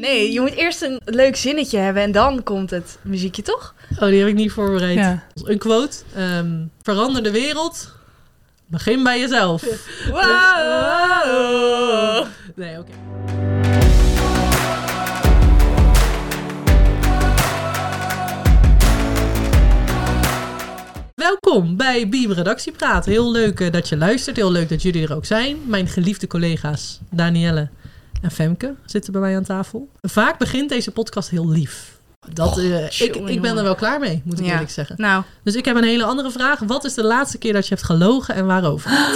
Nee, je moet eerst een leuk zinnetje hebben en dan komt het muziekje, toch? Oh, die heb ik niet voorbereid. Ja. Een quote. ehm, verander de wereld. Begin bij jezelf. Wow! Nee, oké. Welkom bij Biem Redactiepraat. Heel leuk eh, dat je luistert. Heel leuk dat jullie er ook zijn. Mijn geliefde collega's Danielle en Femke zitten bij mij aan tafel. Vaak begint deze podcast heel lief. Dat, eh, ik, ik ben er wel klaar mee, moet ik Ja. eerlijk zeggen. Nou, Dus ik heb een hele andere vraag. Wat is de laatste keer dat je hebt gelogen en waarover?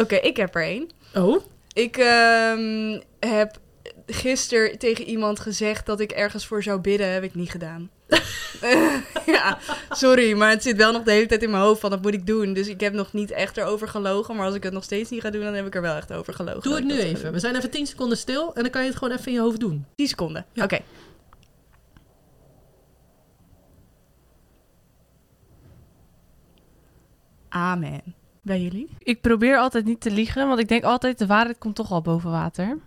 oké, ik heb er één. Oh, Ik ehm, heb gisteren tegen iemand gezegd dat ik ergens voor zou bidden. Heb ik niet gedaan. ja, sorry, maar het zit wel nog de hele tijd in mijn hoofd van dat moet ik doen. Dus ik heb nog niet echt erover gelogen. Maar als ik het nog steeds niet ga doen, dan heb ik er wel echt over gelogen. doe het nu even. We zijn even 10 seconden stil en dan kan je het gewoon even in je hoofd doen. 10 seconden. Ja. Oké. Amen. Bij jullie? Ik probeer altijd niet te liegen, want ik denk altijd de waarheid komt toch al boven water.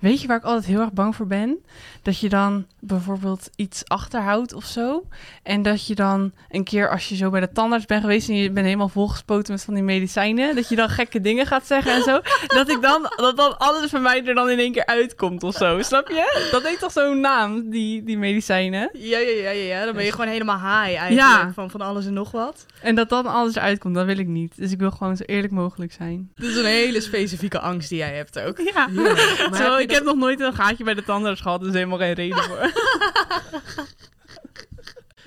Weet je waar ik altijd heel erg bang voor ben? Dat je dan bijvoorbeeld iets achterhoudt of zo. En dat je dan een keer als je zo bij de tandarts bent geweest en je bent helemaal volgespoten met van die medicijnen, dat je dan gekke dingen gaat zeggen en zo. Dat ik dan, dat dan alles van mij er dan in één keer uitkomt of zo. Snap je? Dat heeft toch zo'n naam, die, die medicijnen? Ja, ja, ja, ja, ja. Dan ben je gewoon helemaal high eigenlijk. Ja. Van, van alles en nog wat. En dat dan alles eruit komt, dat wil ik niet. Dus ik wil gewoon zo eerlijk mogelijk zijn. Dat is een hele specifieke angst die jij hebt ook. Ja. Ja, maar heb je ik dat- heb nog nooit een gaatje bij de tandarts gehad, dus helemaal geen reden voor.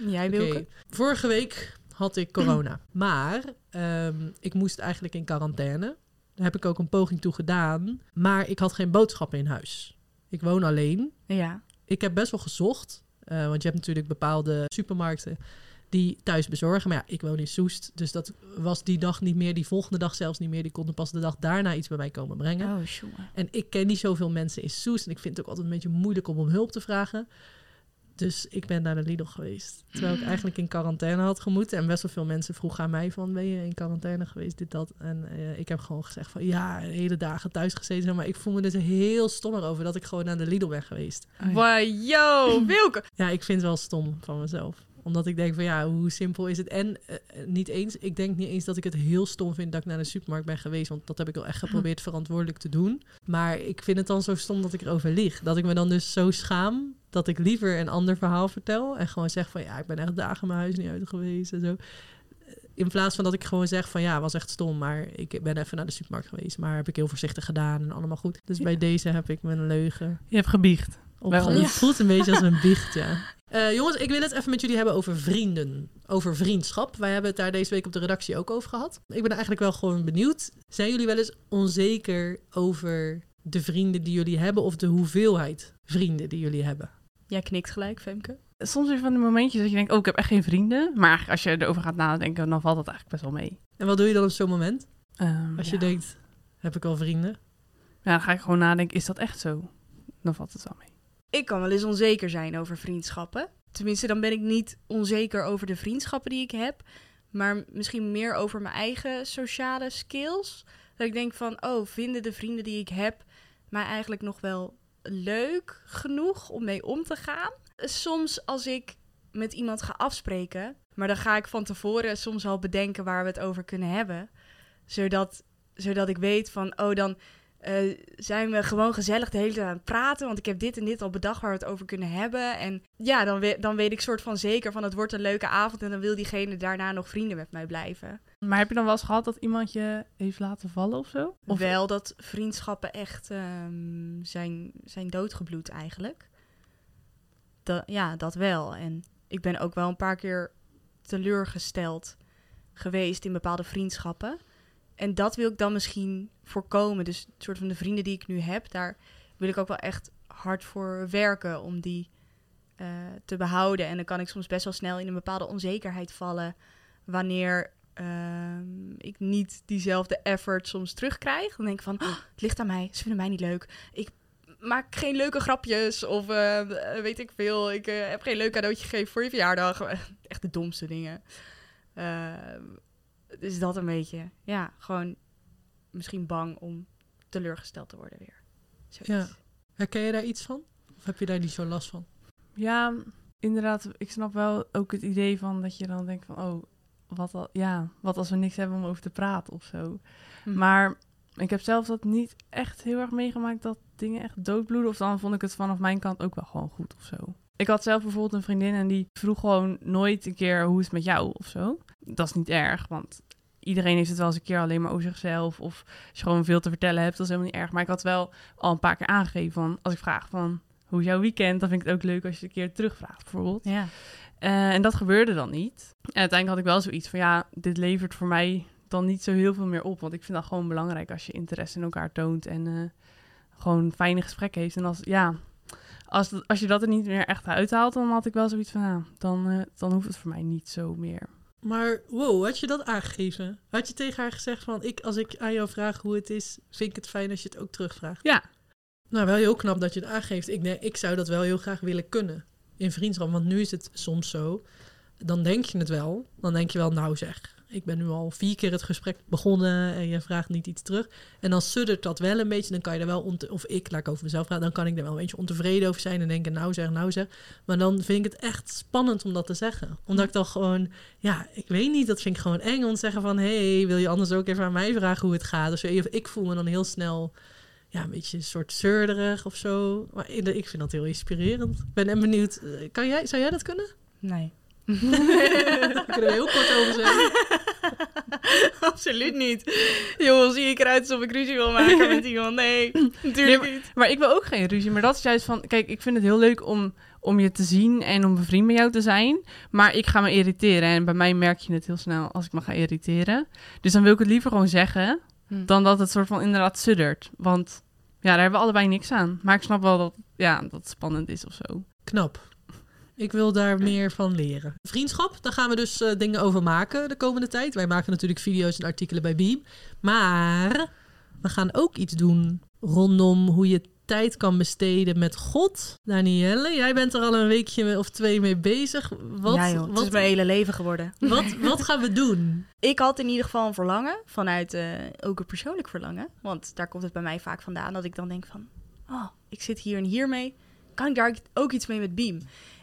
Jij, Oké, Wilke? Vorige week had ik corona. Maar ehm, ik moest eigenlijk in quarantaine. Daar heb ik ook een poging toe gedaan. Maar ik had geen boodschappen in huis. Ik woon alleen. Ja. Ik heb best wel gezocht. eh, want je hebt natuurlijk bepaalde supermarkten die thuis bezorgen. Maar ja, ik woon in Soest. Dus dat was die dag niet meer. Die volgende dag zelfs niet meer. Die konden pas de dag daarna iets bij mij komen brengen. Oh. En ik ken niet zoveel mensen in Soest. En ik vind het ook altijd een beetje moeilijk om om hulp te vragen. Dus ik ben naar de Lidl geweest. Terwijl ik eigenlijk in quarantaine had gemoeten. En best wel veel mensen vroegen aan mij van... ben je in quarantaine geweest, dit, dat? En eh, ik heb gewoon gezegd van... ja, hele dagen thuis gezeten. Maar ik voel me dus heel stom erover... dat ik gewoon naar de Lidl ben geweest. Wow, yo, Wilke. Ja, ik vind het wel stom van mezelf. Omdat ik denk van ja, hoe simpel is het? En eh, eh, niet eens, ik denk niet eens dat ik het heel stom vind dat ik naar de supermarkt ben geweest. Want dat heb ik wel echt geprobeerd verantwoordelijk te doen. Maar ik vind het dan zo stom dat ik erover lieg. Dat ik me dan dus zo schaam dat ik liever een ander verhaal vertel. En gewoon zeg van ja, ik ben echt dagen mijn huis niet uit geweest en zo. Eh, In plaats van dat ik gewoon zeg van ja, was echt stom. Maar ik ben even naar de supermarkt geweest. Maar heb ik heel voorzichtig gedaan en allemaal goed. Dus bij deze heb ik mijn leugen Je hebt gebiecht. Ons. Het voelt een beetje als een biecht, ja. Eh, jongens, ik wil het even met jullie hebben over vrienden. Over vriendschap. Wij hebben het daar deze week op de redactie ook over gehad. Ik ben eigenlijk wel gewoon benieuwd. Zijn jullie wel eens onzeker over de vrienden die jullie hebben... of de hoeveelheid vrienden die jullie hebben? Jij knikt gelijk, Femke. Soms weer van die momentjes dat je denkt, oh, ik heb echt geen vrienden. Maar als je erover gaat nadenken, dan valt dat eigenlijk best wel mee. En wat doe je dan op zo'n moment? Ehm, Als ja. je denkt, heb ik al vrienden? Ja, dan ga ik gewoon nadenken, is dat echt zo? Dan valt het wel mee. Ik kan wel eens onzeker zijn over vriendschappen. Tenminste, dan ben ik niet onzeker over de vriendschappen die ik heb. Maar misschien meer over mijn eigen sociale skills. Dat ik denk van, oh, vinden de vrienden die ik heb mij eigenlijk nog wel leuk genoeg om mee om te gaan? Soms als ik met iemand ga afspreken, maar dan ga ik van tevoren soms al bedenken waar we het over kunnen hebben. Zodat, zodat ik weet van, oh, dan eh, zijn we gewoon gezellig de hele tijd aan het praten. Want ik heb dit en dit al bedacht waar we het over kunnen hebben. En ja, dan, we- dan weet ik soort van zeker van het wordt een leuke avond. En dan wil diegene daarna nog vrienden met mij blijven. Maar heb je dan wel eens gehad dat iemand je heeft laten vallen of zo? Of Wel dat vriendschappen echt ehm, zijn, zijn doodgebloed eigenlijk. Dat, ja, dat wel. En ik ben ook wel een paar keer teleurgesteld geweest in bepaalde vriendschappen. En dat wil ik dan misschien voorkomen. Dus het soort van de vrienden die ik nu heb, daar wil ik ook wel echt hard voor werken om die eh, te behouden. En dan kan ik soms best wel snel in een bepaalde onzekerheid vallen wanneer ehm, ik niet diezelfde effort soms terugkrijg. Dan denk ik van, "Oh, het ligt aan mij, ze vinden mij niet leuk. Ik maak geen leuke grapjes of eh, weet ik veel. Ik eh, heb geen leuk cadeautje gegeven voor je verjaardag. Echt de domste dingen. Dus dat een beetje. Ja, gewoon misschien bang om teleurgesteld te worden weer. Zoiets. Ja. Herken je daar iets van? Of heb je daar niet zo last van? Ja, inderdaad. Ik snap wel ook het idee van dat je dan denkt van... Oh, wat, al, ja, wat als we niks hebben om over te praten of zo. Hm. Maar ik heb zelf dat niet echt heel erg meegemaakt dat dingen echt doodbloeden. Of dan vond ik het vanaf mijn kant ook wel gewoon goed of zo. Ik had zelf bijvoorbeeld een vriendin en die vroeg gewoon nooit een keer hoe is het met jou of zo. Dat is niet erg, want iedereen heeft het wel eens een keer alleen maar over zichzelf. Of als je gewoon veel te vertellen hebt, dat is helemaal niet erg. Maar ik had wel al een paar keer aangegeven van als ik vraag van hoe is jouw weekend, dan vind ik het ook leuk als je een keer terugvraagt bijvoorbeeld. Ja. Eh, en dat gebeurde dan niet. En uiteindelijk had ik wel zoiets van ja, dit levert voor mij dan niet zo heel veel meer op. Want ik vind dat gewoon belangrijk als je interesse in elkaar toont en eh, gewoon fijne gesprekken heeft. En als, ja, als, als je dat er niet meer echt uithaalt, dan had ik wel zoiets van dan, eh, dan hoeft het voor mij niet zo meer. Maar wow, had je dat aangegeven? Had je tegen haar gezegd van, ik, als ik aan jou vraag hoe het is, vind ik het fijn als je het ook terugvraagt? Ja. Nou, wel heel knap dat je het aangeeft. Ik, denk, ik zou dat wel heel graag willen kunnen in vriendschap. Want nu is het soms zo, dan denk je het wel. Dan denk je wel, nou zeg, ik ben nu al vier keer het gesprek begonnen en je vraagt niet iets terug. En dan suddert dat wel een beetje. Dan kan je er wel, of ik, laat ik over mezelf praten, dan kan ik er wel een beetje ontevreden over zijn en denken, nou zeg, nou zeg. Maar dan vind ik het echt spannend om dat te zeggen. Omdat ik dan gewoon, ja, ik weet niet, dat vind ik gewoon eng om te zeggen van, hey, wil je anders ook even aan mij vragen hoe het gaat? Of ik voel me dan heel snel, ja, een beetje een soort zeurderig of zo. Maar ik ik vind dat heel inspirerend. Ik ben en benieuwd, eh, kan jij, zou jij dat kunnen? Nee. Daar kunnen we heel kort over zeggen. Absoluut niet. Jongens, zie ik eruit alsof ik ruzie wil maken met iemand? Nee, natuurlijk Nee, niet. Maar ik wil ook geen ruzie. Maar dat is juist van, kijk, ik vind het heel leuk om, om je te zien en om bevriend met jou te zijn. Maar ik ga me irriteren. En bij mij merk je het heel snel als ik me ga irriteren. Dus dan wil ik het liever gewoon zeggen, Hm. dan dat het soort van inderdaad suddert. Want ja, daar hebben we allebei niks aan. Maar ik snap wel dat, ja, dat het spannend is of zo. Knap. Ik wil daar meer van leren. Vriendschap, daar gaan we dus eh, dingen over maken de komende tijd. Wij maken natuurlijk video's en artikelen bij Beam. Maar we gaan ook iets doen rondom hoe je tijd kan besteden met God. Danielle, jij bent er al een weekje of twee mee bezig. Wat, ja joh, het wat, is mijn hele leven geworden. wat, wat gaan we doen? Ik had in ieder geval een verlangen, vanuit eh, ook een persoonlijk verlangen. Want daar komt het bij mij vaak vandaan, dat ik dan denk van... Oh, ik zit hier en hier mee. Kan ik daar ook iets mee met Beam?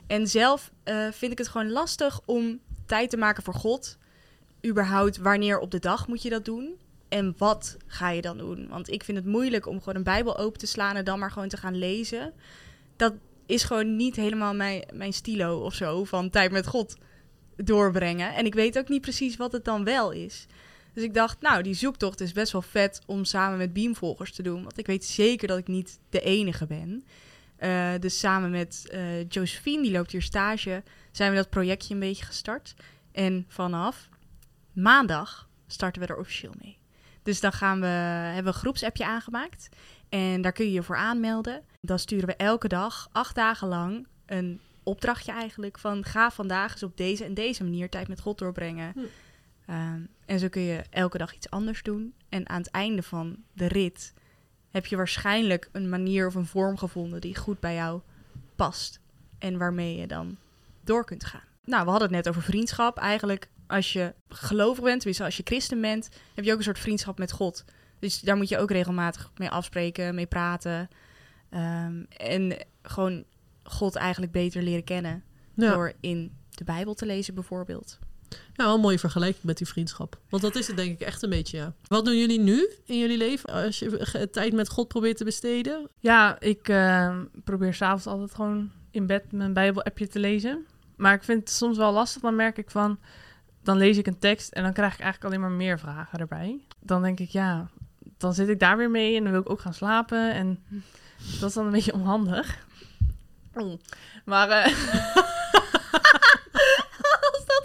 En zelf eh, vind ik het gewoon lastig om tijd te maken voor God. Überhaupt, wanneer op de dag moet je dat doen? En wat ga je dan doen? Want ik vind het moeilijk om gewoon een Bijbel open te slaan en dan maar gewoon te gaan lezen. Dat is gewoon niet helemaal mijn, mijn stilo of zo van tijd met God doorbrengen. En ik weet ook niet precies wat het dan wel is. Dus ik dacht, nou, die zoektocht is best wel vet om samen met Beamvolgers te doen. Want ik weet zeker dat ik niet de enige ben. Eh, dus samen met eh, Josephine, die loopt hier stage, zijn we dat projectje een beetje gestart. En vanaf maandag starten we er officieel mee. Dus dan gaan we, hebben we een groepsappje aangemaakt. En daar kun je je voor aanmelden. Dan sturen we elke dag, acht dagen lang, een opdrachtje eigenlijk van ga vandaag eens op deze en deze manier tijd met God doorbrengen. Hm. Ehm, en zo kun je elke dag iets anders doen. En aan het einde van de rit heb je waarschijnlijk een manier of een vorm gevonden die goed bij jou past. En waarmee je dan door kunt gaan. Nou, we hadden het net over vriendschap. Eigenlijk, als je gelovig bent, tenminste als je christen bent, heb je ook een soort vriendschap met God. Dus daar moet je ook regelmatig mee afspreken, mee praten. Ehm, en gewoon God eigenlijk beter leren kennen. Ja, Door in de Bijbel te lezen bijvoorbeeld. Ja wel een mooie vergelijking met die vriendschap. Want dat is het denk ik echt een beetje, ja. Wat doen jullie nu in jullie leven als je tijd met God probeert te besteden? Ja, ik eh, probeer s'avonds altijd gewoon in bed mijn Bijbel-appje te lezen. Maar ik vind het soms wel lastig. Dan merk ik van, dan lees ik een tekst en dan krijg ik eigenlijk alleen maar meer vragen erbij. Dan denk ik, ja, dan zit ik daar weer mee en dan wil ik ook gaan slapen. En dat is dan een beetje onhandig. Oh. Maar, eh Wat is dat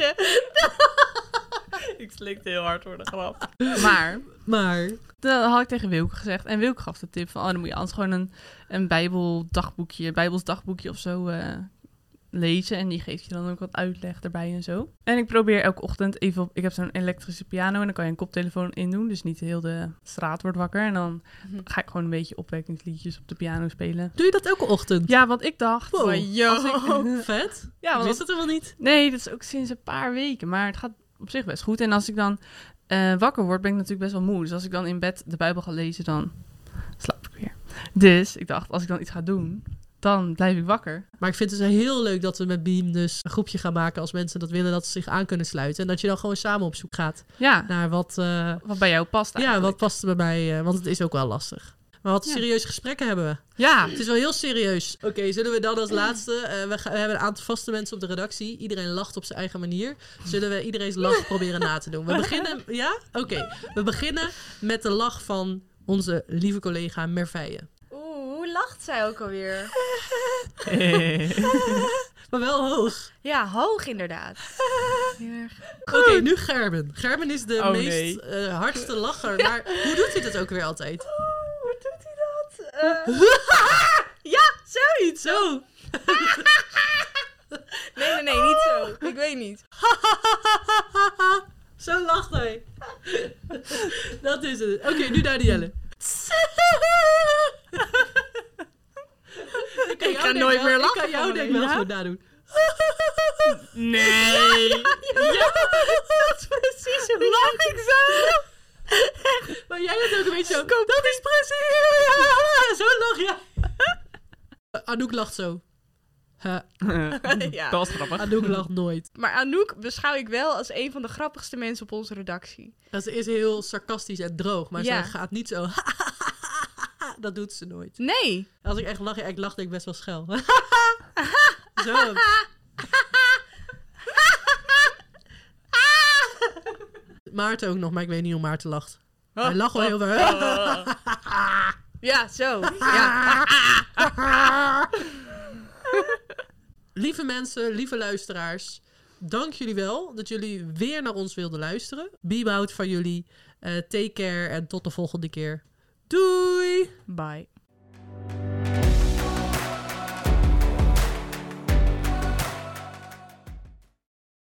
ik slikte heel hard voor de grap. Maar, Maar, dat had ik tegen Wilke gezegd. En Wilke gaf de tip van, oh, dan moet je anders gewoon een, een bijbeldagboekje, bijbels dagboekje of zo eh, lezen. En die geeft je dan ook wat uitleg erbij en zo. En ik probeer elke ochtend even op, ik heb zo'n elektrische piano en dan kan je een koptelefoon in doen. Dus niet heel de straat wordt wakker. En dan ga ik gewoon een beetje opwekkingsliedjes op de piano spelen. doe je dat elke ochtend? Ja, want ik dacht... Wow. Als ik, Vet. ja, want wist het helemaal niet. Nee, dat is ook sinds een paar weken. Maar het gaat op zich best goed. En als ik dan eh, wakker word, ben ik natuurlijk best wel moe. Dus als ik dan in bed de Bijbel ga lezen, dan slaap ik weer. Dus ik dacht, als ik dan iets ga doen, dan blijf ik wakker. Maar ik vind het dus heel leuk dat we met Beam dus een groepje gaan maken als mensen dat willen dat ze zich aan kunnen sluiten. En dat je dan gewoon samen op zoek gaat Ja, naar wat, eh, wat bij jou past ja, eigenlijk. wat past er bij mij, eh, want het is ook wel lastig. Maar wat Ja. serieuze gesprekken hebben we. Ja, Het is wel heel serieus. Oké, zullen we dan als laatste... eh, we, gaan- we hebben een aantal vaste mensen op de redactie. Iedereen lacht op zijn eigen manier. Zullen we iedereen's lach proberen na te doen? We beginnen... Ja? Oké. We beginnen met de lach van onze lieve collega Merveille. Lacht zij ook alweer? Maar wel hoog. Ja, hoog inderdaad. Oké, nu Gerben. Gerben is de Oh, meest nee. eh, hardste lacher. Maar hoe doet hij dat ook weer altijd? hoe doet hij dat? Eh, ja, zoiets. Zo. Nee, nee, nee, niet zo. Ik weet niet. Zo lacht hij. Dat is het. Oké, nu Danielle Ik jou ga denk nooit wel- meer Ik lachen kan jou denk hem, wel zo nadoen. Nee. Ja, dat is precies hoe lach ik zo. Maar jij hebt ook een beetje zo. Dat is precies. Ja, zo lach je. Anouk lacht zo. Ha, Ja. Dat was grappig. Anouk lacht nooit. Maar Anouk beschouw ik wel als een van de grappigste mensen op onze redactie. Dat ze is heel sarcastisch en droog, maar Ja. ze gaat niet zo. Dat doet ze nooit. Nee. Als ik echt lach, ik lach denk ik best wel schel. zo. Maarten ook nog, maar ik weet niet hoe Maarten lacht. Hij lacht wel heel veel. Ja, zo. Ja. lieve mensen, lieve luisteraars. Dank jullie wel dat jullie weer naar ons wilden luisteren. Be van jullie. Eh, take care en tot de volgende keer. Doei! Bye.